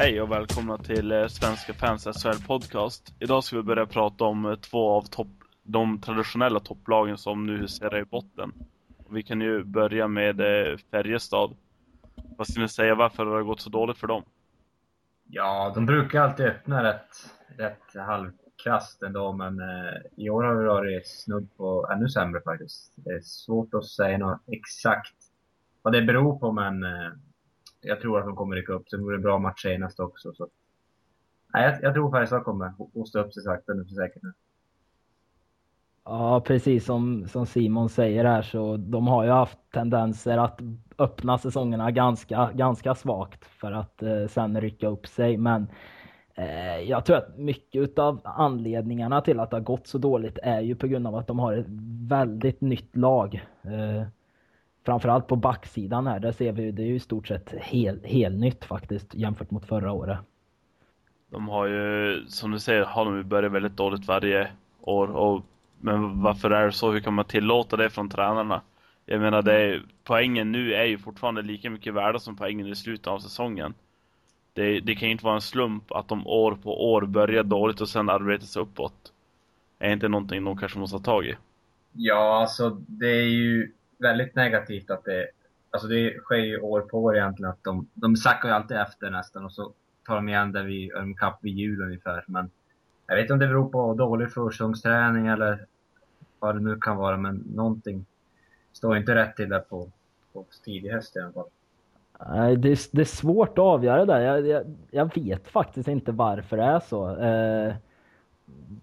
Hej och välkomna till eh, Svenska fans SHL podcast. Idag ska vi börja prata om eh, två av topp, de traditionella topplagen som nu huserar i botten. Vi kan ju börja med eh, Färjestad. Vad ska ni säga varför har det gått så dåligt för dem? Ja, de brukar alltid öppna rätt, rätt halvkrasst ändå, men i år har det varit snudd på ännu sämre faktiskt. Det är svårt att säga något exakt vad det beror på, men jag tror att de kommer rycka upp. Sen vore det bra match senast också. Så. Nej, jag, jag tror Färjestad kommer hosta upp sig sakta nu för säkert nu. Ja, precis som, som Simon säger här så de har ju haft tendenser att öppna säsongerna ganska, ganska svagt för att eh, sen rycka upp sig. Men eh, jag tror att mycket av anledningarna till att det har gått så dåligt är ju på grund av att de har ett väldigt nytt lag. Eh, framförallt på backsidan här, där ser vi det är ju i stort sett hel, helt nytt faktiskt jämfört mot förra året. De har ju, som du säger, har de ju börjat väldigt dåligt varje år. Och, men varför är det så? Hur kan man tillåta det från tränarna? Jag menar, det är, poängen nu är ju fortfarande lika mycket värda som poängen i slutet av säsongen. Det, det kan ju inte vara en slump att de år på år börjar dåligt och sen arbetar sig uppåt. Är inte någonting de kanske måste ta tag i? Ja, alltså det är ju väldigt negativt att det, alltså det sker ju år på år egentligen att de, de sackar ju alltid efter nästan och så tar de igen där vid, kapp vid jul ungefär. Men jag vet inte om det beror på dålig försäsongsträning eller vad det nu kan vara, men någonting står inte rätt till där på, på tidig höst i alla fall. Nej, det, är, det är svårt att avgöra det där. Jag, jag, jag, vet faktiskt inte varför det är så. Eh,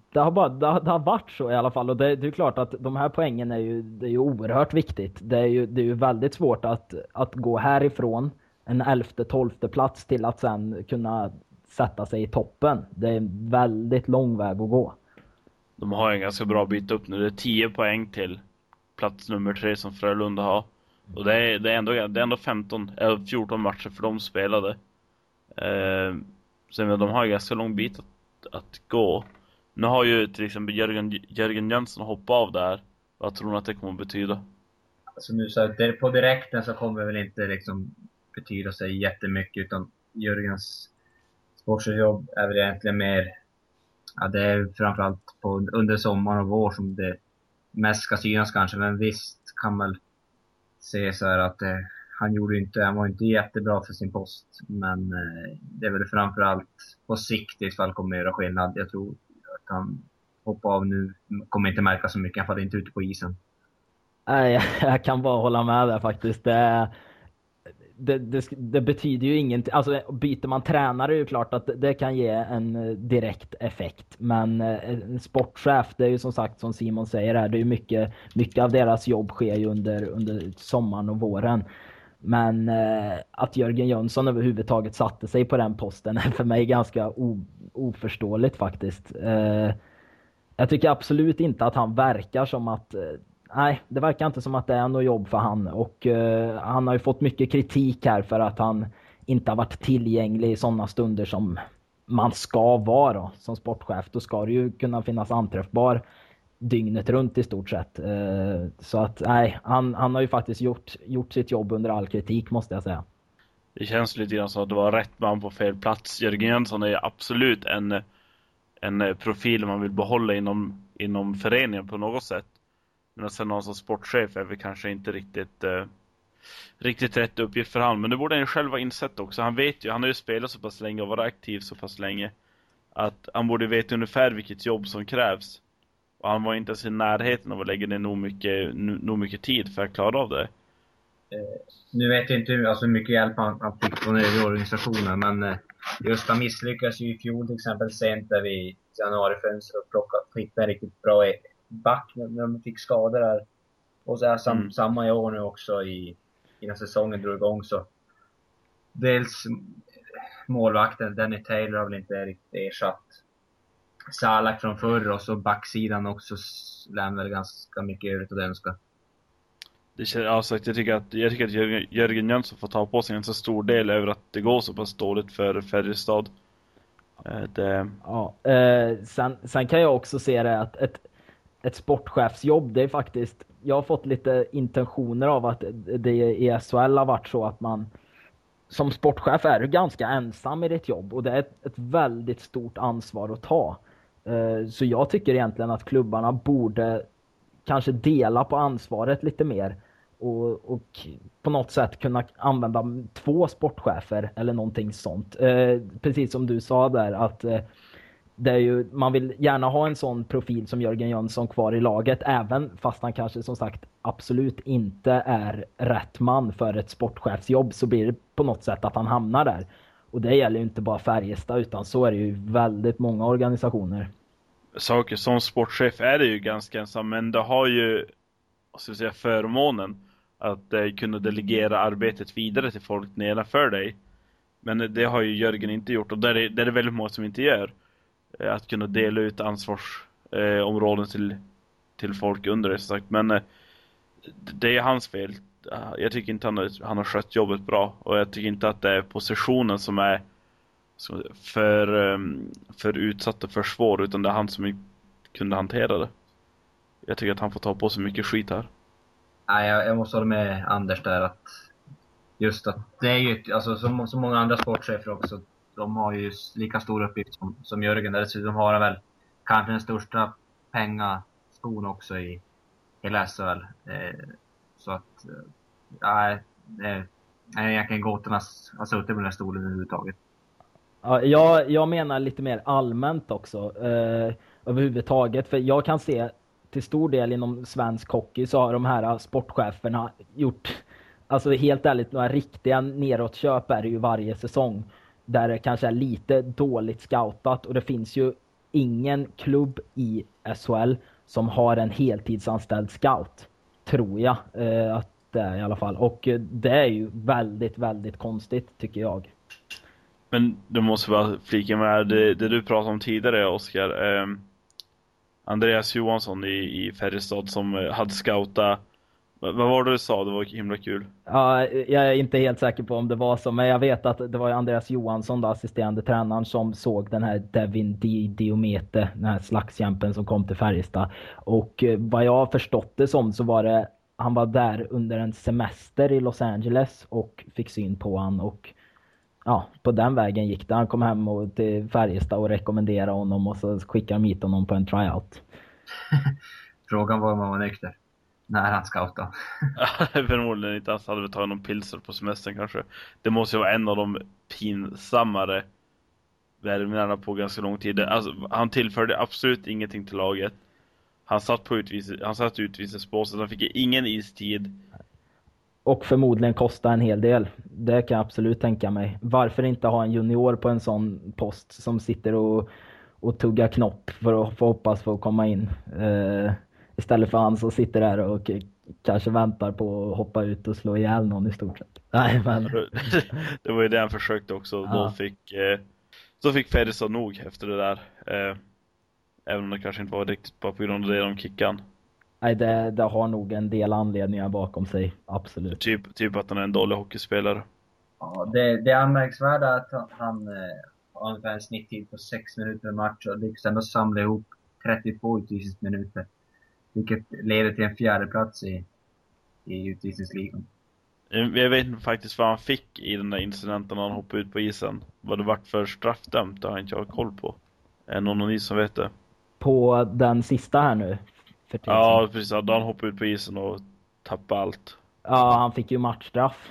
det har, bara, det har, det har, varit så i alla fall. Och det, det, är klart att de här poängen är ju, det är ju oerhört viktigt. Det är ju, det är ju väldigt svårt att, att gå härifrån en elfte, tolfte plats till att sen kunna sätta sig i toppen. Det är en väldigt lång väg att gå. De har en ganska bra bit upp nu. Det är 10 poäng till plats nummer tre som Frölunda har. Och det är, det är, ändå, det är ändå 15, eller 14 matcher för de spelade. Eh, så de har en ganska lång bit att, att gå. Nu har ju till exempel Jörgen, Jörgen Jönsson hoppat av där. Vad tror ni att det kommer att betyda? Alltså nu så här, på direkten så kommer det väl inte liksom betyda sig jättemycket utan Jörgens sportjobb är väl egentligen mer, ja det är framförallt på, under sommaren och vår som det mest ska synas kanske, men visst kan man se så här att eh, han gjorde inte, han var inte jättebra för sin post, men eh, det är väl framförallt på sikt i fall kommer att göra skillnad. Jag tror kan hoppa av nu kommer inte märka så mycket, i alla fall inte ute på isen. Nej, jag kan bara hålla med där faktiskt. Det, det, det, det, betyder ju ingenting. Alltså byter man tränare är det klart att det kan ge en eh, direkt effekt. Men eh, en sportchef, det är ju som sagt som Simon säger här, det är ju mycket, mycket av deras jobb sker ju under, under sommaren och våren. Men eh, att Jörgen Jönsson överhuvudtaget satte sig på den posten är för mig ganska oförståeligt faktiskt. Eh, jag tycker absolut inte att han verkar som att eh, nej, det verkar inte som att det är något jobb för han. Och eh, han har ju fått mycket kritik här för att han inte har varit tillgänglig i sådana stunder som man ska vara då, som sportchef. Då ska det ju kunna finnas anträffbar dygnet runt i stort sett. Eh, så att nej, han, han har ju faktiskt gjort, gjort sitt jobb under all kritik måste jag säga. Det känns lite grann som att det var rätt man på fel plats. Jörgen Jönsson är absolut en, en profil man vill behålla inom, inom föreningen på något sätt. Men sen någon som sportchef är väl kanske inte riktigt eh, riktigt rätt uppgift för honom. Men det borde han ju själv ha insett också. Han vet ju, han har ju spelat så pass länge och varit aktiv så pass länge. Att han borde veta ungefär vilket jobb som krävs. Och han var inte ens i närheten av att lägga ner nog mycket, nog mycket tid för att klara av det. Eh, nu vet jag inte hur, alltså mycket hjälp han, han fick från övriga organisationen, men eh, just han misslyckades ju i fjol till exempel sent där vi januarifönstret och plockade, hittade en riktigt bra back när de fick skador där. Och så är sam, mm. samma i år nu också i, innan säsongen drog igång så. Dels målvakten, Danny Taylor har väl inte riktigt ersatt Salak från förr och så backsidan också lämnar ganska mycket övrigt att önska. Det känns, alltså, jag, tycker att, jag tycker att Jörgen, Jörgen Jönsson får ta på sig en så stor del över att det går så pass dåligt för Färjestad. Eh, det... Ja, eh, sen, sen kan jag också se det att ett, ett sportchefsjobb, det är faktiskt, jag har fått lite intentioner av att det i SHL har varit så att man som sportchef är du ganska ensam i ditt jobb och det är ett, ett väldigt stort ansvar att ta. Eh, så jag tycker egentligen att klubbarna borde kanske dela på ansvaret lite mer och, och, på något sätt kunna använda två sportchefer eller någonting sånt. Eh, precis som du sa där att eh, det är ju, man vill gärna ha en sån profil som Jörgen Jönsson kvar i laget även fast han kanske som sagt absolut inte är rätt man för ett sportchefsjobb så blir det på något sätt att han hamnar där. Och det gäller ju inte bara Färjestad utan så är det ju väldigt många organisationer. Saker som sportchef är det ju ganska ensam men det har ju vad ska jag säga, förmånen att eh, kunna delegera arbetet vidare till folk nedanför dig. Men det har ju Jörgen inte gjort och det är det, är det väldigt många som inte gör. Eh, att kunna dela ut ansvarsområden eh, till, till folk under det som sagt. Men eh, det är hans fel. Jag tycker inte han, han har skött jobbet bra och jag tycker inte att det är positionen som är för, ehm, för utsatt och för svår utan det är han som kunde hantera det. Jag tycker att han får ta på sig mycket skit här. Nej, jag, jag måste hålla med Anders där att just att det är ju, alltså som så många andra sportchefer också, de har ju lika stor uppgift som, som Jörgen. Dessutom har han väl kanske den största pengaskon också i hela SHL. Eh, så att, eh, nej, eh, är egentligen gåtornas, att alltså, ha suttit på den här stolen överhuvudtaget. Ja, jag, jag menar lite mer allmänt också. Eh, överhuvudtaget. För jag kan se till stor del inom svensk hockey så har de här sportcheferna gjort, alltså helt ärligt, några riktiga nedåtköp är det ju varje säsong. Där det kanske är lite dåligt scoutat och det finns ju ingen klubb i SHL som har en heltidsanställd scout. Tror jag eh, att det är i alla fall. Och eh, det är ju väldigt, väldigt konstigt tycker jag. Men du måste bara flika med det, det du pratade om tidigare Oskar. Eh, Andreas Johansson i, i Färjestad som eh, hade scoutat vad var det du sa? Det var himla kul. Ja, jag är inte helt säker på om det var så, men jag vet att det var Andreas Johansson, då, assisterande tränaren, som såg den här Devin Di Diomete, den här slagskämpen som kom till Färjestad. Och eh, vad jag har förstått det som så var det, han var där under en semester i Los Angeles och fick syn på han och ja, på den vägen gick det. Han kom hem och, till Färjestad och rekommenderade honom och så skickade de hit honom på en tryout. Frågan var om han var nykter. När han scoutade. Förmodligen inte. Han hade väl tagit någon pilser på semestern kanske. Det måste ju vara en av de pinsammare värvningarna på ganska lång tid. Alltså, han tillförde absolut ingenting till laget. Han satt på utvis han satt utvisningsbåset, han fick ingen istid. Och förmodligen kosta en hel del. Det kan jag absolut tänka mig. Varför inte ha en junior på en sån post som sitter och, och tuggar knopp för att få hoppas få komma in. Uh, Istället för han som sitter där och kanske väntar på att hoppa ut och slå ihjäl någon i stort sett. Nej, men... det var ju det han försökte också. Ja. Då fick, eh, då fick Fedriksson nog efter det där. Eh, även om det kanske inte var riktigt bara på grund av det de kickade Nej, det, det har nog en del anledningar bakom sig, absolut. Typ, typ att han är en dålig hockeyspelare. Ja, det, det anmärkningsvärda är att han, eh, har ungefär en snitttid på 6 minuter per match och lyckas ändå samla ihop 32 utvisningsminuter. Vilket leder till en fjärde plats i, i utvisningsligan. Jag vet faktiskt vad han fick i den där incidenten när han hoppade ut på isen. Vad det vart för straffdömt, det har inte jag koll på. Är någon av ni som vet det? På den sista här nu? Ja, precis. Då han hoppade ut på isen och tappade allt. Ja, han fick ju matchstraff.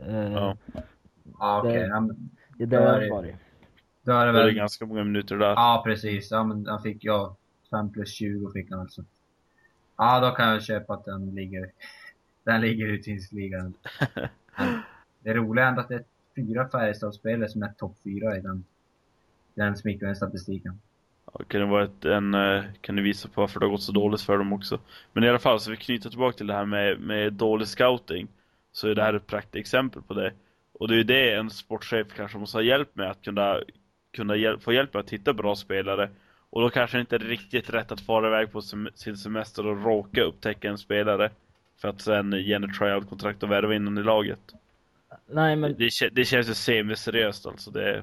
Uh, ja. Ja, okej. Okay. Det, det var det. Då är det väl... Det är ganska många minuter där. Ja, precis. Ja, men han fick, ja, 5 plus 20 fick han alltså. Ja, då kan jag köpa att den ligger, den ligger i utvisningsligan. det roliga är att det är fyra Färjestadspelare som är topp fyra i den, den smickrande-statistiken. Ja, kan det vara ett, en, eh, kan du visa på varför det har gått så dåligt för dem också. Men i alla fall, så vi knyter tillbaka till det här med, med dålig scouting. Så är det här ett praktexempel på det. Och det är ju det en sportchef kanske måste ha hjälp med, att kunna, kunna hjälp, få hjälp med att hitta bra spelare och då kanske det inte är riktigt rätt att fara iväg på sem sin semester och råka upptäcka en spelare. För att sen ge en tryout-kontrakt och värva in i laget. Nej, men... Det, det känns ju semi-seriöst alltså. Det...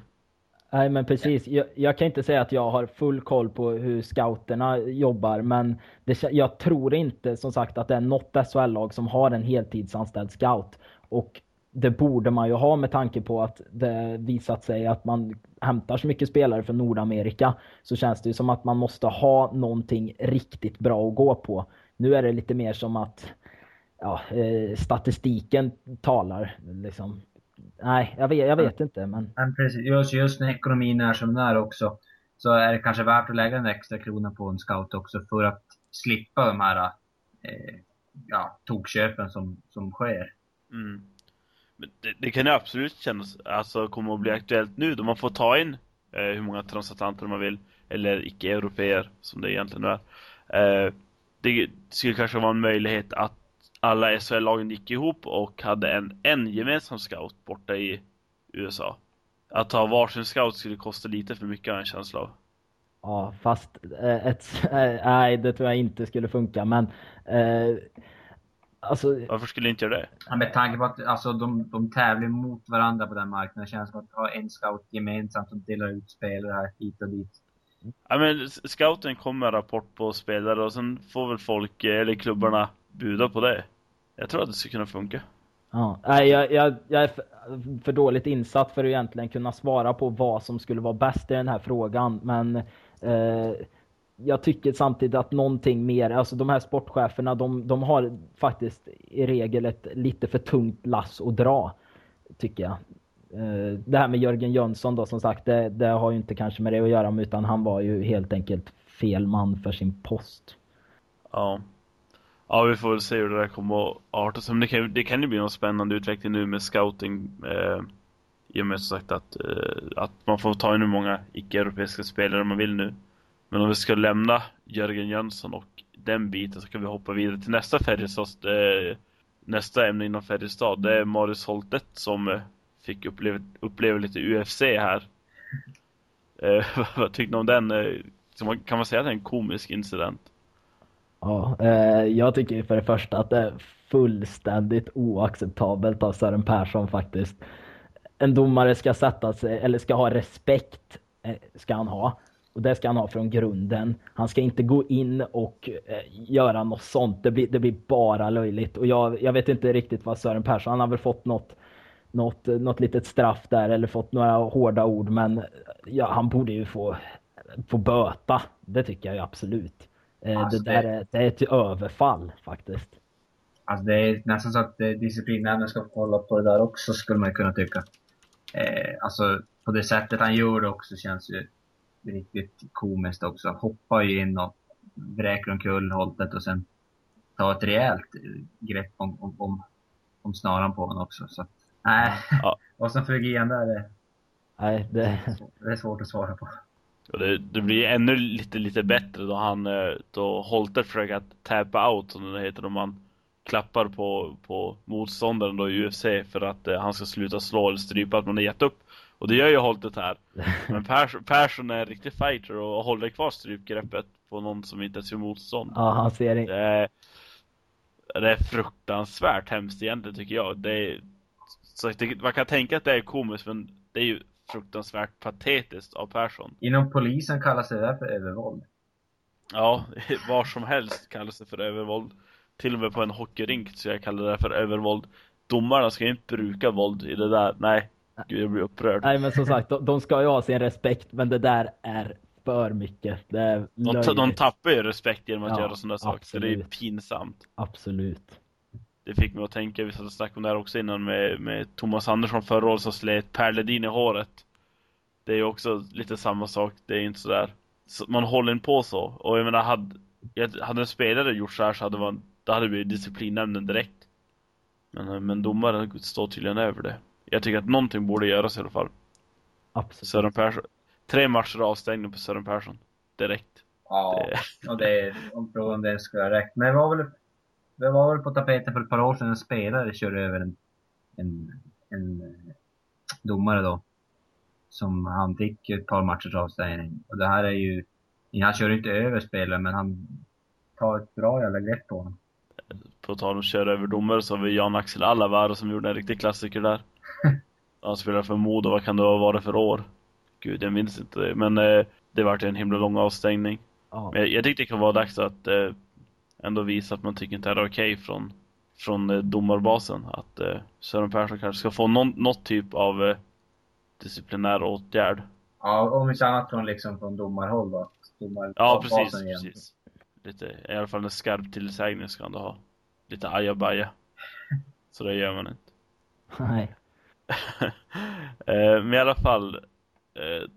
Nej, men precis. Jag, jag, kan inte säga att jag har full koll på hur scouterna jobbar, men det, jag tror inte som sagt att det är något SHL-lag som har en heltidsanställd scout. Och det borde man ju ha med tanke på att det visat sig att man hämtar så mycket spelare från Nordamerika så känns det ju som att man måste ha någonting riktigt bra att gå på. Nu är det lite mer som att ja, eh, statistiken talar. Liksom. Nej, jag vet, jag vet inte. Men... men precis, just, just när ekonomin är som den är också så är det kanske värt att lägga en extra krona på en scout också för att slippa de här eh, ja, tokköpen som, som sker. Mm. Det, det, kan ju absolut kännas, alltså kommer att bli aktuellt nu då man får ta in eh, hur många transatlanter man vill, eller icke-europeer som det egentligen är. Eh, det skulle kanske vara en möjlighet att alla SHL-lagen gick ihop och hade en, en gemensam scout borta i USA. Att ha varsin scout skulle kosta lite för mycket har jag en känsla av. Ja, fast äh, ett, äh, nej, det tror jag inte skulle funka, men äh, alltså... Varför skulle inte göra det? Ja, med tanke på att alltså, de, de tävlar mot varandra på den marknaden. Det känns som att ha en scout gemensamt som delar ut spelare här hit och dit. Ja, men scouten kommer med rapport på spelare och sen får väl folk, eller klubbarna, buda på det. Jag tror att det skulle kunna funka. Ja, nej, jag, jag, jag är för, dåligt insatt för att egentligen kunna svara på vad som skulle vara bäst i den här frågan. Men eh, jag tycker samtidigt att någonting mer, alltså de här sportcheferna, de, de har faktiskt i regel ett lite för tungt lass att dra, tycker jag. Eh, det här med Jörgen Jönsson då, som sagt, det, det har ju inte kanske med det att göra, utan han var ju helt enkelt fel man för sin post. Ja. Ja, vi får väl se hur det där kommer att arta sig. Men det kan, det kan ju bli någon spännande utveckling nu med scouting. Eh, I och med som sagt att, eh, att man får ta in hur många icke-europeiska spelare man vill nu. Men om vi ska lämna Jörgen Jönsson och den biten så kan vi hoppa vidare till nästa Färjestad. Eh, nästa ämne inom Färjestad. Det är Marius Holtet som eh, fick uppleva, uppleva lite UFC här. Eh, vad tyckte ni om den? Eh, kan man säga att det är en komisk incident? Ja, eh, jag tycker för det första att det är fullständigt oacceptabelt av Sören Persson faktiskt. En domare ska sätta sig, eller ska ha respekt, eh, ska han ha. Och det ska han ha från grunden. Han ska inte gå in och eh, göra något sånt. Det blir, det blir bara löjligt. Och jag, jag vet inte riktigt vad Sören Persson, han har väl fått något, något, något litet straff där eller fått några hårda ord. Men ja, han borde ju få, få böta. Det tycker jag ju absolut. Eh, alltså det, där är, det är ett överfall faktiskt. Alltså det är nästan så att disciplinnämnden ska kolla på det där också skulle man kunna tycka. Eh, alltså på det sättet han gör det också känns ju riktigt komiskt också. Hoppa ju in och vräker omkull Holtet och sen ta ett rejält grepp om, om, om, om snaran på honom också. Så nej, ja. vad som flög igen där det, nej, det... det är svårt att svara på. Och det, det, blir ännu lite, lite bättre då han, eh, då Holter försöker att tappa out som det heter, om man klappar på, på motståndaren då i UFC för att eh, han ska sluta slå eller strypa att man har gett upp. Och det gör ju Holtet här. Men Persson, Persson är en riktig fighter och håller kvar strypgreppet på någon som inte ens gör motstånd. Ja, han ser det. Det är, det är fruktansvärt hemskt egentligen tycker jag. Det är, så det, man kan tänka att det är komiskt men det är ju fruktansvärt patetiskt av Persson. Inom polisen kallas det där för övervåld. Ja, var som helst kallas det för övervåld. Till och med på en hockeyrink så jag kallar det för övervåld. Domarna ska inte bruka våld i det där. Nej, gud jag blir upprörd. Nej men som sagt, de, de ska ju ha sin respekt men det där är för mycket. Det är de, de tappar ju respekt genom att ja, göra sådana saker. Så det är pinsamt. Absolut det fick mig att tänka, vi satt och snackade om det här också innan med, med Thomas Andersson förra året som slet Perledin i håret. Det är ju också lite samma sak, det är inte sådär. Så man håller inte på så. Och jag menar, hade, hade en spelare gjort så här så hade man, då hade det blivit disciplinnämnden direkt. Men, men domaren står tydligen över det. Jag tycker att någonting borde göras i alla fall. Absolut. Sören Persson. Tre matcher avstängning på Sören Persson. Direkt. Ja, det... och det är, om frågan det skulle ha räckt. Men det var väl det var väl på tapeten för ett par år sedan en spelare körde över en, en, en eh, domare då. Som han fick ett par matchers avstängning. Och det här är ju, han kör inte över spelaren men han tar ett bra jävla grepp på honom. På tal om att köra över domare så har vi Jan-Axel Allavaro som gjorde en riktig klassiker där. han spelade för Modo, vad kan det ha varit för år? Gud, jag minns inte det. Men eh, det vart en himla lång avstängning. Men jag, jag tyckte det kan vara dags att eh, ändå visa att man tycker inte det är okej okay från från eh, domarbasen att eh, Sören Persson kanske ska få någon, något typ av eh, disciplinär åtgärd. Ja, om inte annat från, liksom, från domarhåll då. Domar, Ja, precis, precis. Lite, I alla fall en skarp tillsägning ska han då ha. Lite ajabaja. Så det gör man inte. Nej. Eh, Men i alla fall. Eh,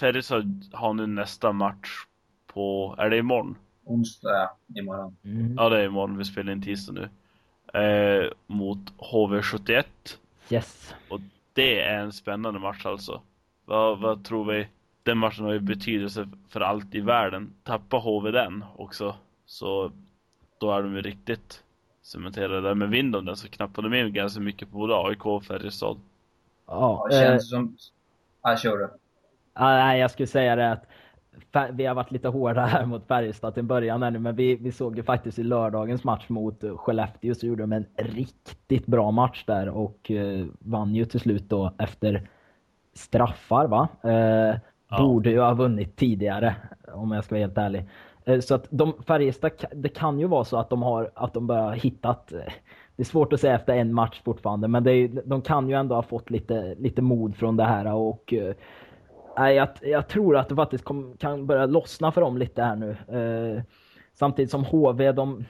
Färjestad har nu nästa match på, är det imorgon? Onsdag, ja, imorgon. Mm. Ja, det är imorgon. Vi spelar in tisdag nu. Eh, mot HV71. Yes. Det är en spännande match alltså. Vad, vad tror vi? Den matchen har ju betydelse för allt i världen. Tappar HV den också, så då är de ju riktigt cementerade där. Men vinner de den så knappar de in ganska mycket på både AIK och Färjestad. Ja, det eh, känns som... Ja, kör du. Ja, nej, jag skulle säga det att vi har varit lite hårda här mot Färjestad till början här nu, men vi, vi såg ju faktiskt i lördagens match mot eh, Skellefteå så gjorde de en riktigt bra match där och eh, vann ju till slut då efter straffar va? Eh, Ja. Borde ju ha vunnit tidigare om jag ska vara helt ärlig. Eh, så att de, Färjestad, det kan ju vara så att de har, att de bara hittat eh, det är svårt att säga efter en match fortfarande, men är, de kan ju ändå ha fått lite, lite mod från det här och eh, Nej, jag, jag tror att det faktiskt kom, kan börja lossna för dem lite här nu. Eh, samtidigt som HV, de,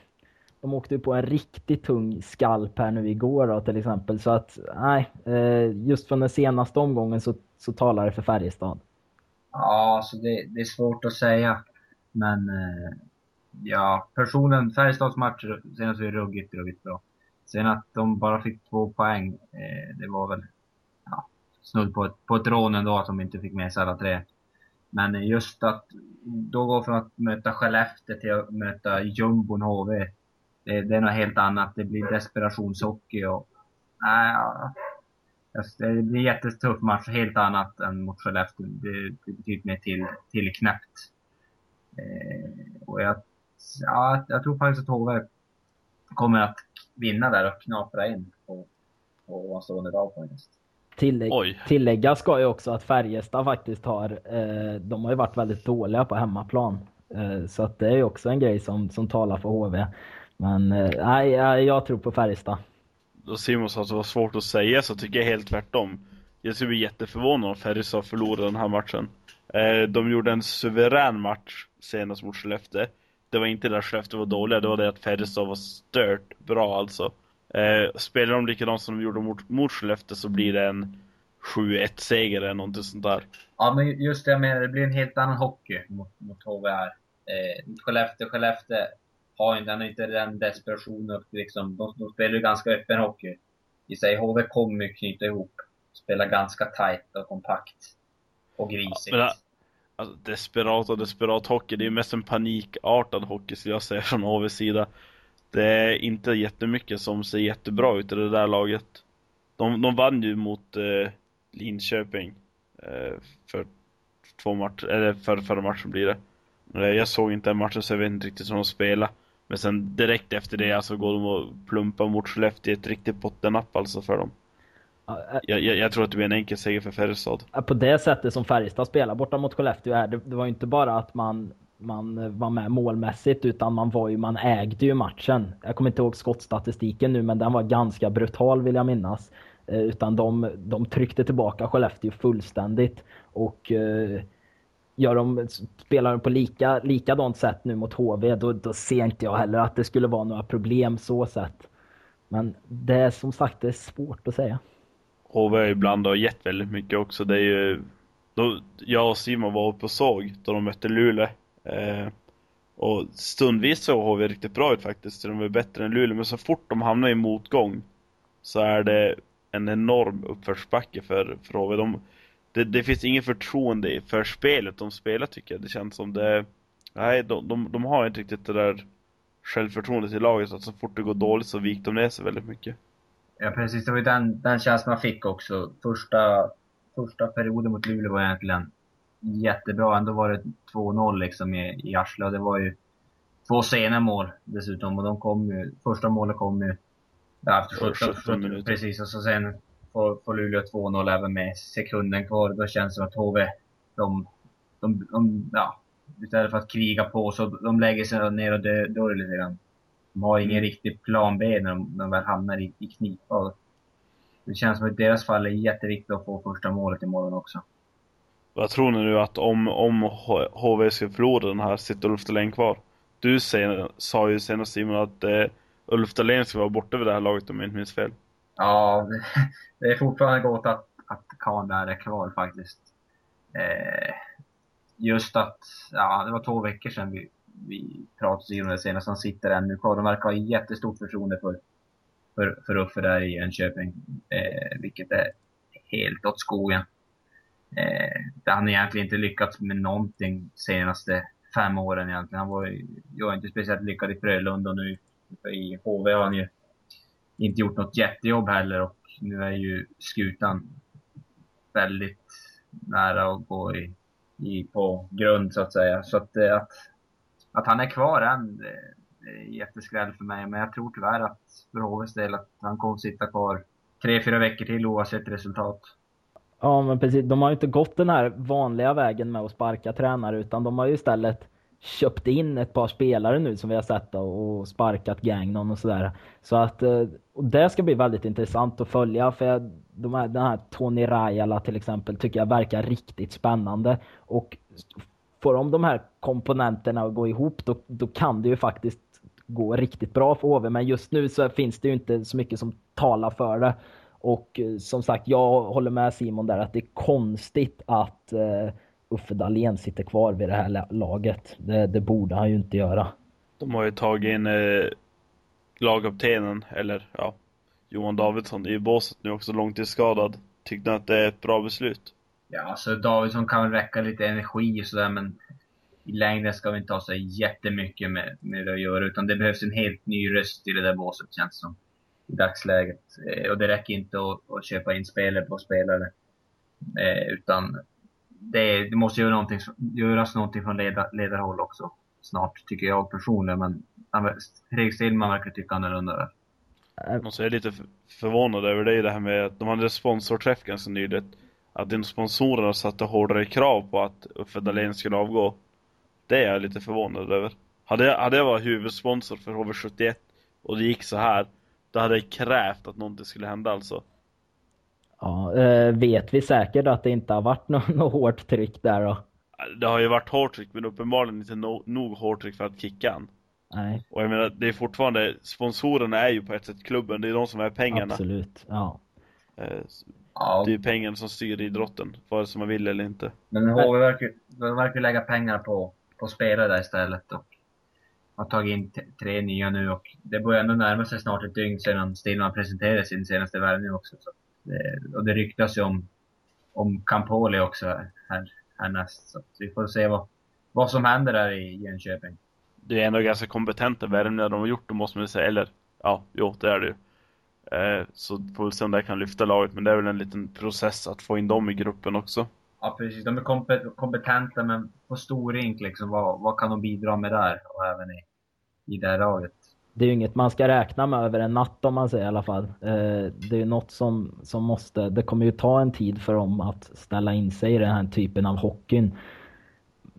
de åkte ju på en riktigt tung skalp här nu igår då, till exempel. Så att, nej, eh, just från den senaste omgången så, så talar det för Färjestad. Ja, så det, det är svårt att säga. Men eh, ja, personen, Färjestads match senast var ju ruggigt, ruggigt bra. Sen att de bara fick två poäng, eh, det var väl snudd på ett, på ett rån ändå att de inte fick med sig alla tre. Men just att då gå från att möta Skellefteå till att möta jumbon HV, det, det är något helt annat. Det blir desperationshockey och nej, alltså, Det blir en jättetuff match, helt annat än mot Skellefteå. Det blir betydligt mer till, tillknäppt. Eh, och jag, ja, jag tror faktiskt att HV kommer att vinna där och knapra in på, på ovanstående dag faktiskt. Tillägg, Oj. tillägga ska ju också att Färjestad faktiskt har, eh, de har ju varit väldigt dåliga på hemmaplan. Eh, så att det är ju också en grej som, som talar för HV. Men eh, nej, jag, jag tror på Färjestad. Då Simon sa att det var svårt att säga så tycker jag helt tvärtom. Jag skulle bli jätteförvånad om Färjestad förlorade den här matchen. Eh, de gjorde en suverän match senast mot Skellefteå. Det var inte det att Skellefteå var dåliga, det var det att Färjestad var stört bra alltså. Eh, spelar de likadant som de gjorde mot, mot Skellefteå så blir det en 7-1 seger eller någonting sånt där. Ja, men just det jag menar, det blir en helt annan hockey mot, mot HV här. Eh, Skellefteå, Skellefteå har inte, har inte den desperationen och liksom, de, de spelar ju ganska öppen hockey. I sig, HV kommer ju knyta ihop, spela ganska tight och kompakt. Och grisigt. Ja, det- Alltså, desperat och desperat hockey, det är ju mest en panikartad hockey skulle jag säga från HVs sida. Det är inte jättemycket som ser jättebra ut i det där laget. De, de vann ju mot eh, Linköping eh, för två matcher, eller för, förra matchen blir det. Jag såg inte den matchen så jag vet inte riktigt hur de spelade. Men sen direkt efter det alltså går de och plumpar mot Skellefteå i ett riktigt bottennapp alltså för dem. Eh, Jag, jag, jag tror att det blir en enkel seger för Färjestad. på det sättet som Färjestad spelar borta mot Skellefteå det, det var ju inte bara att man, man var med målmässigt utan man var ju, man ägde ju matchen. Jag kommer inte ihåg skottstatistiken nu men den var ganska brutal vill jag minnas. Eh, utan de, de tryckte tillbaka Skellefteå fullständigt och eh, gör de, spelar de på lika, likadant sätt nu mot HV då, då ser inte jag heller att det skulle vara några problem så sett. Men det är som sagt det är svårt att säga. HV har ibland har gett väldigt mycket också. Det är ju... Då, jag och Simon var uppe och såg då de mötte Luleå. Eh, och stundvis såg HV riktigt bra ut faktiskt. De var bättre än Luleå. Men så fort de hamnar i motgång så är det en enorm uppförsbacke för, för HV. De, det, det finns ingen förtroende för spelet de spelar tycker jag. Det känns som det... Nej, de, de, de har inte riktigt det där självförtroendet i laget. Så att så fort det går dåligt så viker de ner sig väldigt mycket. Ja precis, det var ju den, den känslan man fick också. Första, första perioden mot Luleå var egentligen jättebra. Ändå var det 2-0 liksom i, i och det var ju två sena mål dessutom och de kom ju, första målet kom ju ja, efter För 17, 17 17 minuter. Precis, och så sen får, får Luleå 2-0 även med sekunden kvar. Då känns det som att HV, de, de, de ja, istället för att kriga på så de lägger sig ner och dö- dör lite grann. De har ingen riktig plan B när de, när de väl hamnar i, i knipa. Det känns som att i deras fall är jätteviktigt att få första målet imorgon också. Vad tror ni nu att om, om HV ska förlora den här, sitter Ulf Dahlén kvar? Du säger, sa ju senast Simon att eh, Ulf Dahlén ska vara borta vid det här laget om jag inte minns fel. Ja, det är fortfarande gott att, att Kahn där är kvar faktiskt. Eh, just att, ja, det var två veckor sedan vi, vi pratade om det senast. Han sitter ännu kvar. De verkar ha jättestort förtroende för, för, för Uffe där i Jönköping. Eh, vilket är helt åt skogen. Eh, han har egentligen inte lyckats med någonting senaste fem åren egentligen. Han var ju inte speciellt lyckad i Frölunda och nu i HV har han ju inte gjort något jättejobb heller och nu är ju skutan väldigt nära att gå i, i, på grund så att säga. Så att, eh, att, att han är kvar än, det är jätteskräll för mig. Men jag tror tyvärr att för HVs del att han kommer sitta kvar tre, fyra veckor till oavsett resultat. Ja, men precis. De har ju inte gått den här vanliga vägen med att sparka tränare, utan de har ju istället köpt in ett par spelare nu som vi har sett och sparkat Gagnon och sådär. Så att eh, och det ska bli väldigt intressant att följa för jag, de här, den här Tony Rajala till exempel tycker jag verkar riktigt spännande och får de de här komponenterna att gå ihop då, då kan det ju faktiskt gå riktigt bra för HV men just nu så finns det ju inte så mycket som talar för det. Och eh, som sagt, jag håller med Simon där att det är konstigt att eh, Uffe Dahlén sitter kvar vid det här laget. Det, det borde han ju inte göra. De har ju tagit in eh, lagkaptenen, eller ja, Johan Davidsson i båset nu också långtidsskadad. Tyckte ni att det är ett bra beslut? Ja, alltså Davidsson kan väl räcka lite energi och sådär men i längden ska vi inte ha så jättemycket med, med det att göra utan det behövs en helt ny röst i det där båset känns som. I dagsläget. Eh, och det räcker inte att, att köpa in spelare på spelare. Eh, utan det, det måste göra någonting, göras någonting från ledar, ledarhåll också. Snart, tycker jag personligen. Men Fredrik Stillman verkar tycka annorlunda där. Jag är lite förvånad över det det här med att de hade sponsorträff ganska nyligt. Att de sponsorerna satte hårdare krav på att Uffe Dahlén skulle avgå. Det är jag lite förvånad över. Hade jag, hade jag varit huvudsponsor för HV71 och det gick så här, då hade jag krävt att någonting skulle hända alltså. Ja, eh, vet vi säkert att det inte har varit något, något hårt tryck där då? Det har ju varit hårt tryck, men uppenbarligen inte no nog hårt tryck för att kicka han. Nej. Och jag menar, det är fortfarande, sponsorerna är ju på ett sätt klubben, det är de som är pengarna. Absolut, ja. Eh. Det är ju pengarna som styr idrotten, vare sig man vill eller inte. Men HV verkar, verkar lägga pengar på, på spelare där istället och har tagit in tre nya nu och det börjar ändå närma sig snart ett dygn sedan Stillman presenterade sin senaste värvning också. Så det, och det ryktas ju om, om Campoli också här, härnäst. Så vi får se vad, vad som händer där i Jönköping. Det är ändå ganska kompetenta värvningar de har gjort, det måste man säga. Eller, ja, jo, det är det ju. Eh, så får vi se om det kan lyfta laget, men det är väl en liten process att få in dem i gruppen också. Ja, precis. De är kompetenta, men på stor rink liksom, vad, vad kan de bidra med där? Och även i, i det här laget det är ju inget man ska räkna med över en natt om man säger i alla fall. Eh, det är ju något som, som måste, det kommer ju ta en tid för dem att ställa in sig i den här typen av hockeyn.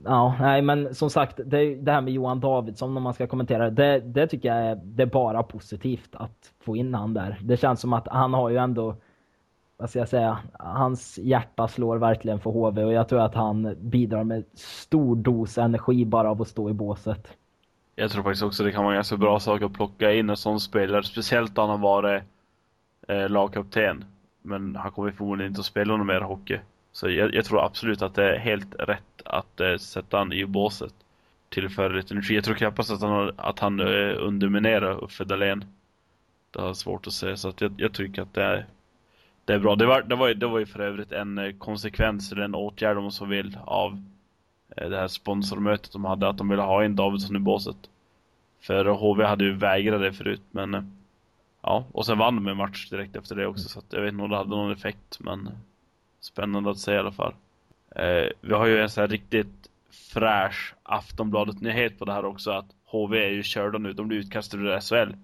Ja, nej men som sagt, det, det här med Johan Davidsson om man ska kommentera det, det tycker jag är, det är bara positivt att få in han där. Det känns som att han har ju ändå, vad ska jag säga, hans hjärta slår verkligen för HV och jag tror att han bidrar med stor dos energi bara av att stå i båset. Jag tror faktiskt också det kan vara en ganska bra sak att plocka in en sån spelare, speciellt om han har varit eh, lagkapten. Men han kommer förmodligen inte att spela någon mer hockey. Så jag, jag, tror absolut att det är helt rätt att eh, sätta han i båset. Tillföra lite energi. Jag tror knappast att han, att han eh, underminerar Uffe Dahlén. Det har svårt att säga, så att jag, jag tycker att det är, det är bra. Det var, det, var, det var ju för övrigt en eh, konsekvens, eller en åtgärd om man så vill, av Eh, det här sponsormötet de hade, att de ville ha in Davidsson i båset. För HV hade ju vägrat det förut, men eh, ja, och sen vann de en match direkt efter det också, så att jag vet inte om det hade någon effekt, men spännande att se i alla fall. Eh, vi har ju en sån här riktigt fräsch Aftonbladet-nyhet på det här också, att HV är ju körda nu, de blir utkastade ur SHL.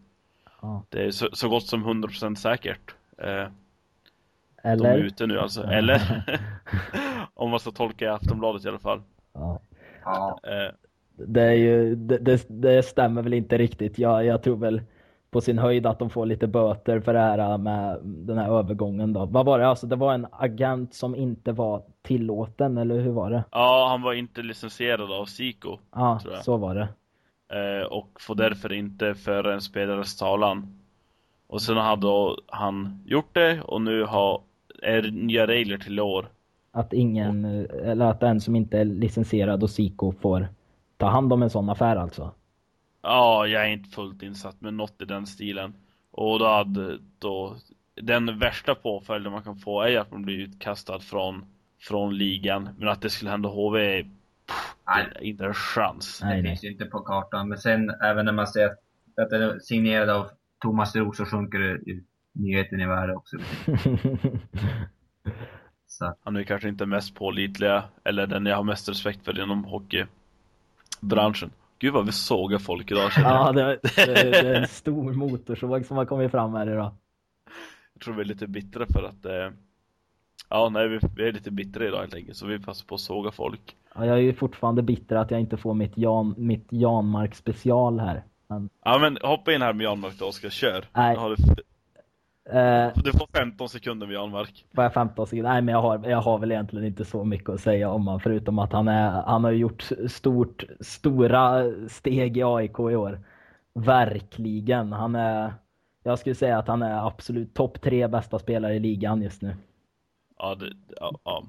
Ja. Det är så, så gott som 100% säkert. Eh, Eller? De är ute nu alltså, eller? Om man ska tolka Aftonbladet i alla fall. Ja. ja. Eh, Det, är ju, det, det, det stämmer väl inte riktigt. Jag, jag tror väl på sin höjd att de får lite böter för det här med den här övergången då. Vad var det? Alltså det var en agent som inte var tillåten, eller hur var det? Ja, han var inte licensierad av Siko. Ja, så var det. Eh, och får därför inte föra en spelares talan. Och sen hade han gjort det och nu har, är nya regler till år. Att ingen, eller att den som inte är licensierad och Siko får ta hand om en sån affär alltså? Ja, jag är inte fullt insatt med något i den stilen. Och då hade då den värsta påföljden man kan få är att man blir utkastad från, från ligan. Men att det skulle hända HV pff, inte en chans. Nej, det finns ju inte på kartan. Men sen även när man ser att, att den är signerad av Thomas Roos så sjunker det nyheten i värde också. så. Han är kanske inte mest pålitliga, eller den jag har mest respekt för inom hockeybranschen. Gud vad vi sågar folk idag Ja, det, det, det, är en stor motorsåg som har kommit fram här idag. Jag tror vi är lite bittra för att eh, Ja, nej vi, vi, är lite bittra idag helt enkelt Så vi passar på att såga folk Ja, jag är ju fortfarande bitter att jag inte får mitt Jan, mitt Janmark special här men... Ja, men hoppa in här med Janmark då, Oskar, kör Nej, har du, Uh, du får 15 sekunder Jan Mark. Får jag 15 sekunder? Nej, men jag har, jag har väl egentligen inte så mycket att säga om honom, förutom att han, är, han har gjort stort, stora steg i AIK i år. Verkligen. Han är, jag skulle säga att han är absolut topp tre bästa spelare i ligan just nu. Ja, det, ja, ja.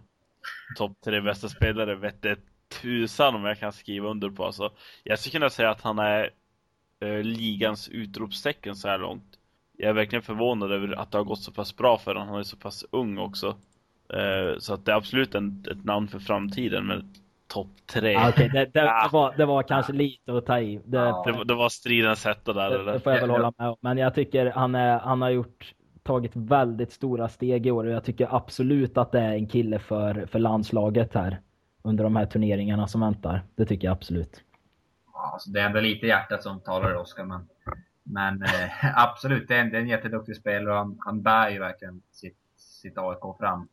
topp tre bästa spelare vet det tusan om jag kan skriva under på. Alltså, jag skulle kunna säga att han är eh, ligans utropstecken så här långt jag är verkligen förvånad över att det har gått så pass bra för honom. Han är så pass ung också. Eh, så att det är absolut en, ett namn för framtiden, men topp tre. Ah, okay. det, det, det, var, det var kanske lite att ta i. Det, det, det var stridens hetta där. Det, det får jag väl hålla med om. Men jag tycker han, är, han har gjort tagit väldigt stora steg i år och jag tycker absolut att det är en kille för, för landslaget här under de här turneringarna som väntar. Det tycker jag absolut. Ja, alltså det är ändå lite hjärtat som talar Oskar, men men eh, absolut, det är, en, det är en jätteduktig spelare och han, han bär ju verkligen sitt, sitt AIK fram.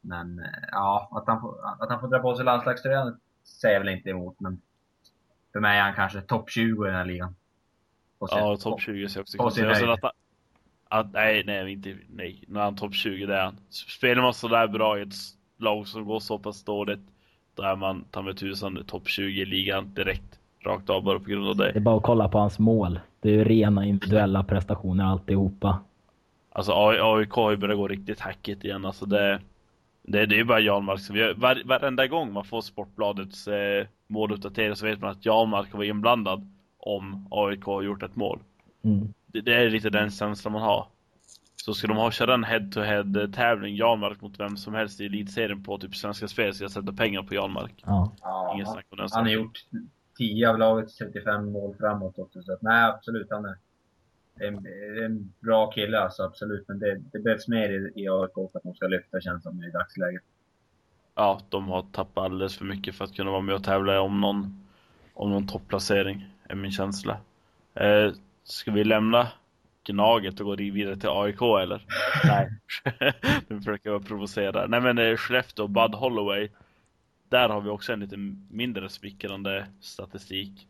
Men eh, ja, att han, får, att han får dra på sig landslagströjan säger jag väl inte emot. Men för mig är han kanske topp 20 i den här ligan. ja, topp 20 ser jag också. På sin höjd. Att, att, nej, nej, inte, nej. När han topp 20, det är han. Spelar man sådär bra i ett lag som går så pass dåligt, då är man ta med tusan topp 20 i ligan direkt. Rakt av bara på grund av det. Det är bara att kolla på hans mål. Det är ju rena individuella prestationer alltihopa. Alltså AIK har ju börjat gå riktigt hackigt igen. Alltså det, det, det är ju bara Janmark som vi var, varenda gång man får Sportbladets eh, måluppdatering så vet man att Janmark var inblandad om AIK har gjort ett mål. Mm. Det, det, är lite den känslan man har. Så ska de ha köra en head-to-head eh, tävling Janmark mot vem som helst i elitserien på typ Svenska Spel så jag sätter pengar på Janmark. Ja. Ingen snack om den Han har gjort 10 av lagets 35 mål framåt också. Så att, nej, absolut. Han är en, en bra kille alltså, absolut. Men det, det behövs mer i, i AIK för att de ska lyfta känns som i dagsläget. Ja, de har tappat alldeles för mycket för att kunna vara med och tävla om någon, om någon topplacering, är min känsla. Eh, ska vi lämna Gnaget och gå vidare till AIK eller? Nej. nu försöker jag provocera. Nej men eh, Skellefteå och Bud Holloway där har vi också en lite mindre smickrande statistik.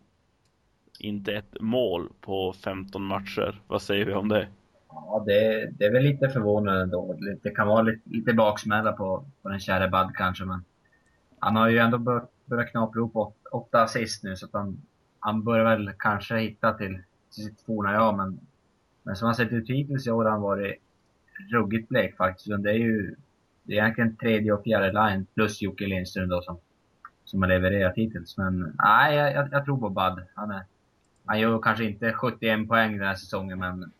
Inte ett mål på 15 matcher. Vad säger vi om det? Ja, det, det är väl lite förvånande då. Det kan vara lite, lite baksmälla på, på den kära Bad kanske, men han har ju ändå bör, börjat knapra ihop åt, åtta assist nu, så att han, han börjar väl kanske hitta till, till sitt forna jag, men, men som han sett ut hittills i år har han varit ruggigt blek faktiskt. Det är ju det är egentligen tredje och fjärde line plus Jocke Lindström då som, som har levererat hittills. Men nej, jag, jag tror på Bud. Han, är, han gör kanske inte 71 poäng den här säsongen, men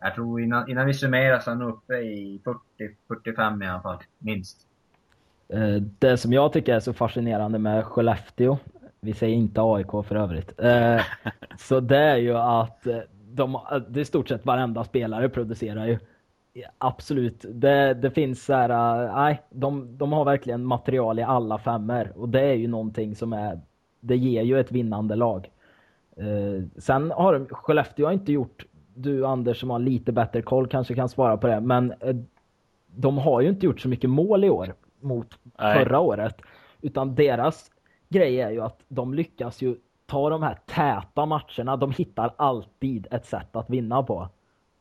jag tror innan, innan vi summerar så är han uppe i 40-45 i alla fall, minst. Eh, det som jag tycker är så fascinerande med Skellefteå, vi säger inte AIK för övrigt, eh, så det är ju att eh, de, det är i stort sett varenda spelare producerar ju absolut. Det, det finns så här, äh, nej, de, de har verkligen material i alla femmer och det är ju någonting som är, det ger ju ett vinnande lag. Uh, sen har Skellefteå har inte gjort, du Anders som har lite bättre koll kanske kan svara på det, men uh, de har ju inte gjort så mycket mål i år mot nej. förra året. Utan deras grej är ju att de lyckas ju ta de här täta matcherna. De hittar alltid ett sätt att vinna på.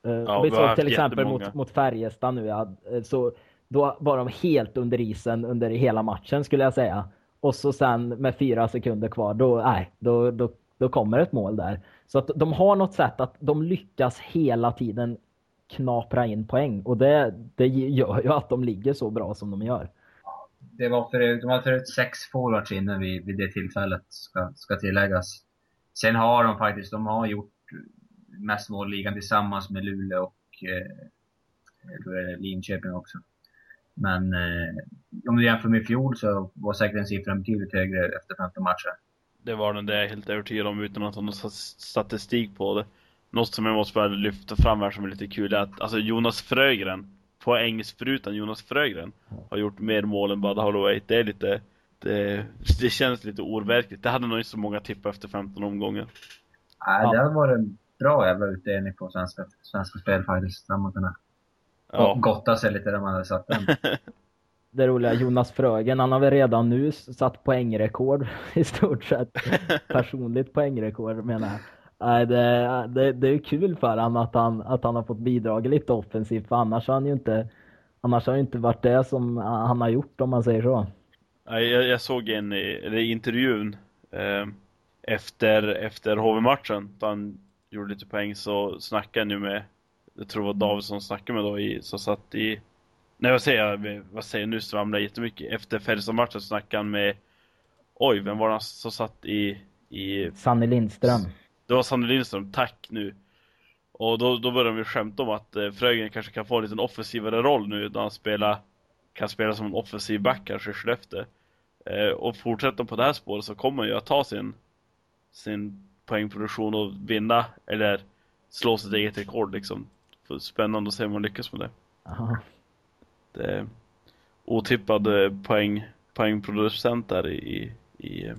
Eh, Ja, vi har såg till exempel mot, mot Färjestad nu, ja, eh, så då var de helt under isen under hela matchen skulle jag säga. Och så sen med fyra sekunder kvar, då, nej, då, då, då kommer ett mål där. Så att de har något sätt att de lyckas hela tiden knapra in poäng och det, det gör ju att de ligger så bra som de gör. Det var förut, de var förut sex forwards inne vid, vid det tillfället, ska, ska tilläggas. Sen har de faktiskt, de har gjort mest mål ligan tillsammans med Luleå och eh, Linköping också. Men eh, om du jämför med i fjol så var säkert den siffran betydligt högre efter 15 matcher. Det var den, det är jag helt övertygad om utan att ha någon sta- statistik på det. Något som jag måste bara lyfta fram här som är lite kul är att alltså Jonas Frögren, poängsprutan Jonas Frögren, har gjort mer mål än Bud Holloway. Det är lite, det, det känns lite overkligt. Det hade nog inte så många tippar efter 15 omgångar. Nej, Ja. det har varit en bra jävla utdelning på svenska, svenska spel faktiskt. Där man kunnat Ja, gotta sig lite där man hade satt den. det roliga, Jonas Frögen, han har väl redan nu satt poängrekord i stort sett. Personligt poängrekord menar jag. Nej, det, det, det är kul för honom att han, att han har fått bidra lite offensivt för annars har han ju inte Annars har det inte varit det som han har gjort om man säger så. Nej, jag, jag såg en i- eller intervjun eh, efter, efter HV-matchen, då han gjorde lite poäng, så snackade han ju med, jag tror det var David som snackade med då, i, som satt i, nej vad säger jag, vad säger jag nu, svamlar jag jättemycket. Efter Färjestad-matchen snackade han med, oj, vem var det som satt i, i Sanny Lindström. det var Sanne Lindström, tack nu. Och då, då började vi skämta om att eh, Frögen kanske kan få en liten offensivare roll nu när han spelar, kan spela som en offensiv back kanske i Skellefteå. Eh, och fortsätter på det här spåret så kommer han ju att ta sin, sin poängproduktion och vinna, eller slå sitt eget rekord liksom. För spännande att se om han lyckas med det. Aha. Det är otippad eh, poäng, poängproducent där i, i, eh,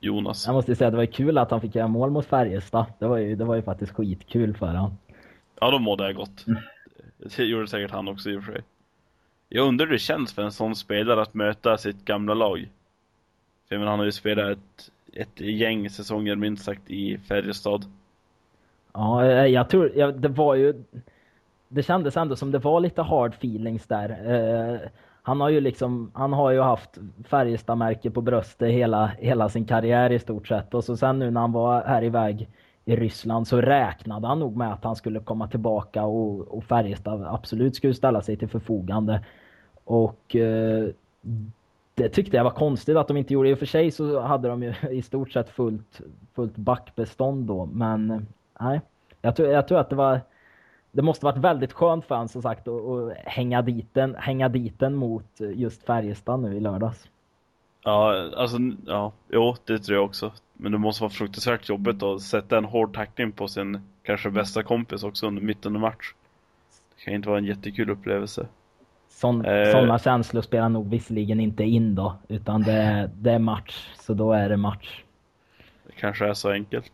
Jonas. Jag måste säga att det var kul att han fick göra mål mot Färjestad. Det var ju, det var ju faktiskt skitkul för honom. Ja, då mådde jag gott. Det gjorde säkert han också i och för sig. Jag undrar hur det känns för en sån spelare att möta sitt gamla lag. För jag menar, han har ju spelat ett, ett gäng säsonger minst sagt i Färjestad. Ja, eh, jag tror, ja, det var ju, det kändes ändå som det var lite hard feelings där. Eh, han har ju liksom, han har ju haft Färjestad-märke på bröstet hela, hela sin karriär i stort sett. Och så sen nu när han var här iväg i Ryssland så räknade han nog med att han skulle komma tillbaka och, och Färjestad absolut skulle ställa sig till förfogande. Och eh, det tyckte jag var konstigt att de inte gjorde. I och för sig så hade de ju i stort sett fullt, fullt backbestånd då. Men nej, jag tror, jag tror att det var det måste varit väldigt skönt för honom som sagt att, att hänga, dit den, hänga dit den mot just Färjestad nu i lördags. Ja, alltså, ja, jo, det tror jag också. Men det måste vara fruktansvärt jobbigt att sätta en hård tackling på sin kanske bästa kompis också under mitten av match. Det kan inte vara en jättekul upplevelse. Sån, Eh. Sådana känslor spelar nog visserligen inte in då, utan det, det är match, så då är det match. Det kanske är så enkelt.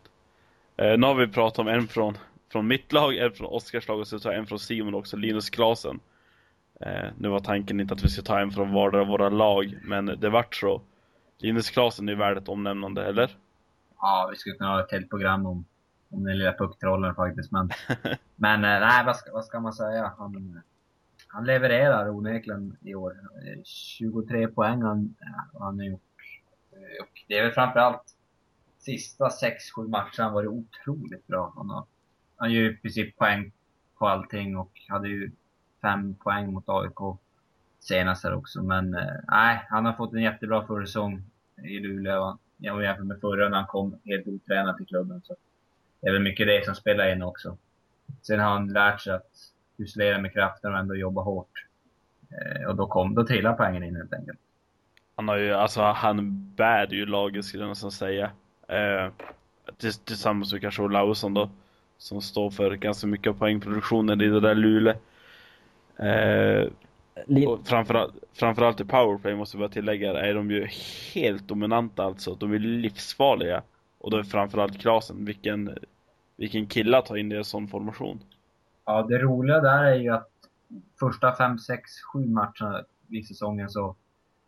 Eh, nu har vi pratat om en från, från mitt lag, en från Oskars lag och så tar jag en från Simon också, Linus Klasen. Eh, nu var tanken inte att vi ska ta en från vardera av våra lag, men det vart så. Linus Klasen är värd ett omnämnande, eller? Ja, vi skulle kunna ha ett helt program om, om den lilla pucktrollen faktiskt. Men, men eh, nej, vad ska, vad ska man säga? Han, han levererar onekligen i år. Eh, 23 poäng han, eh, han har gjort. Eh, och det är väl framförallt sista 6-7 matcherna han varit otroligt bra. Han har, han gör ju i princip poäng på allting och hade ju fem poäng mot AIK senast här också. Men nej, äh, han har fått en jättebra försäsong i Luleå. Jag jämfört med förra när han kom helt otränad till klubben. Så det är väl mycket det som spelar in också. Sen har han lärt sig att husera med kraften och ändå jobba hårt. Eh, och då, kom, då trillar poängen in helt enkelt. Han har ju, alltså han bär ju laget skulle jag nästan säga. Eh, tills- tillsammans med kanske Olausson då. Som står för ganska mycket av poängproduktionen i det där Luleå. Eh, Lin, och framförallt, framförallt i powerplay måste jag bara tillägga, är de ju helt dominanta alltså. De är livsfarliga. Och då är framförallt Klasen, vilken, vilken kille att ta in i en sån formation. Ja, det roliga där är ju att första 5, 6, 7 matcherna i säsongen så,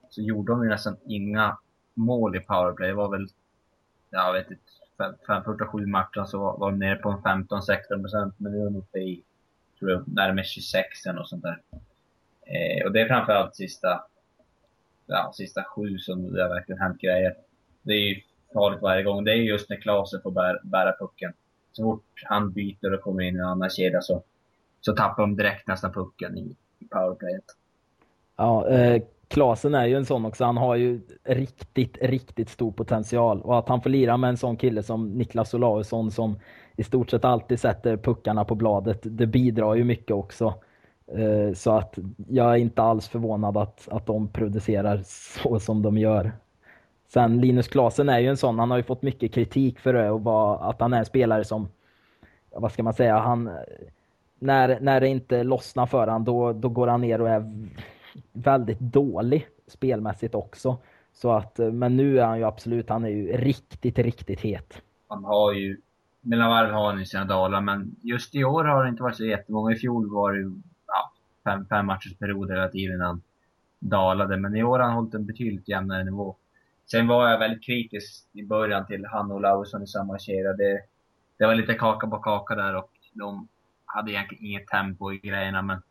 så gjorde de ju nästan inga mål i powerplay. Det var väl, jag vet inte, fem, första sju matcherna så var, var de nere på en 15-16 procent. Men nu är de uppe i, tror jag, närmare 26 eller något sånt där. Eh, och det är framförallt sista, ja, sista sju som det har verkligen hänt grejer. Det är ju farligt varje gång. Det är just när Klasen får bära, bära pucken. Så fort han byter och kommer in i en annan kedja så, så tappar de direkt nästan pucken i, i powerplayet. Ja, eh, Klasen är ju en sån också. Han har ju riktigt, riktigt stor potential. Och att han får lira med en sån kille som Niklas Olausson som i stort sett alltid sätter puckarna på bladet, det bidrar ju mycket också. Eh, så att jag är inte alls förvånad att, att de producerar så som de gör. Sen Linus Klasen är ju en sån, han har ju fått mycket kritik för det och var, att han är en spelare som, vad ska man säga, han, när, när det inte lossnar för han då, då går han ner och är väldigt dålig spelmässigt också. Så att, men nu är han ju absolut, han är ju riktigt, riktigt het. Han har ju, mellan varv har han ju sina dalar, men just i år har det inte varit så jättemånga. I fjol var det ju ja, fem, fem matchers period hela tiden han dalade, men i år har han hållit en betydligt jämnare nivå. Sen var jag väldigt kritisk i början till han och i samma kedja. Det, det var lite kaka på kaka där och de hade egentligen inget tempo i grejerna, men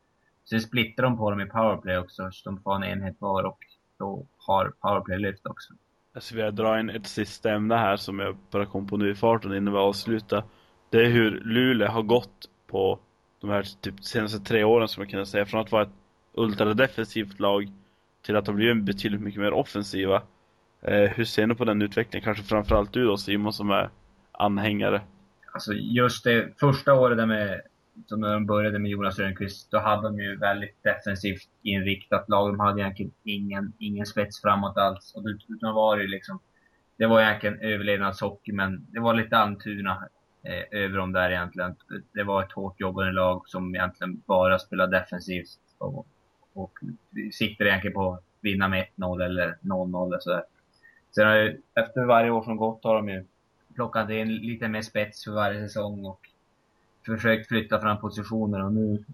Sen splittrade de på dem i powerplay också, så de får en enhet var och då har powerplay lyft också. Alltså vi dra in ett sista ämne här som jag bara kom på nu i farten innan vi avslutar. Det är hur Luleå har gått på de här typ senaste tre åren som jag kan säga. Från att vara ett ultradefensivt lag till att de blivit betydligt mycket mer offensiva. Eh, hur ser ni på den utvecklingen? Kanske framförallt du då Simon som är anhängare. Alltså just det första året där med som när de började med Jonas Rönnqvist, då hade de ju väldigt defensivt inriktat lag. De hade egentligen ingen, ingen spets framåt alls. Och utan var det liksom, det var egentligen överlevnadshockey, men det var lite Almtuna eh, över dem där egentligen. Det var ett hårt jobbande lag som egentligen bara spelade defensivt. Och, och siktade egentligen på att vinna med 1-0 eller 0-0 eller sådär. Sen har ju, efter varje år som gått har de ju plockat in lite mer spets för varje säsong och försökt flytta fram positioner och nu,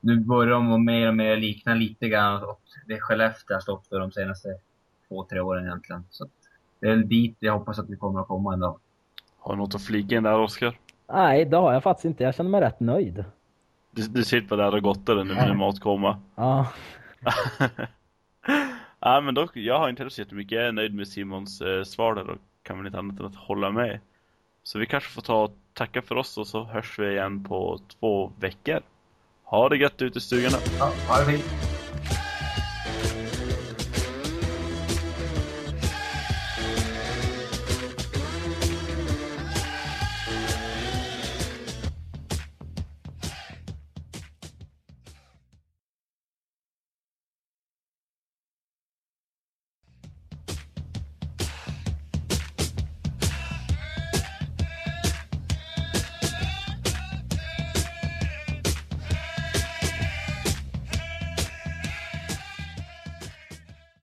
nu börjar de mer och mer likna lite grann och det Skellefteå har stått för de senaste två, tre åren egentligen. Så det är dit jag hoppas att vi kommer att komma en dag. Har du något att flika in där, Oskar? Nej, det har jag faktiskt inte. Jag känner mig rätt nöjd. Du, du sitter på där och gottar nu med matkomma. Ja. ja, men dock, jag har inte heller så jättemycket. Jag är nöjd med Simons eh, svar där och kan väl inte annat än att hålla med. Så vi kanske får ta och tacka för oss och så hörs vi igen på två veckor. Ha det gött ute i stugorna. Ja, ha det fint.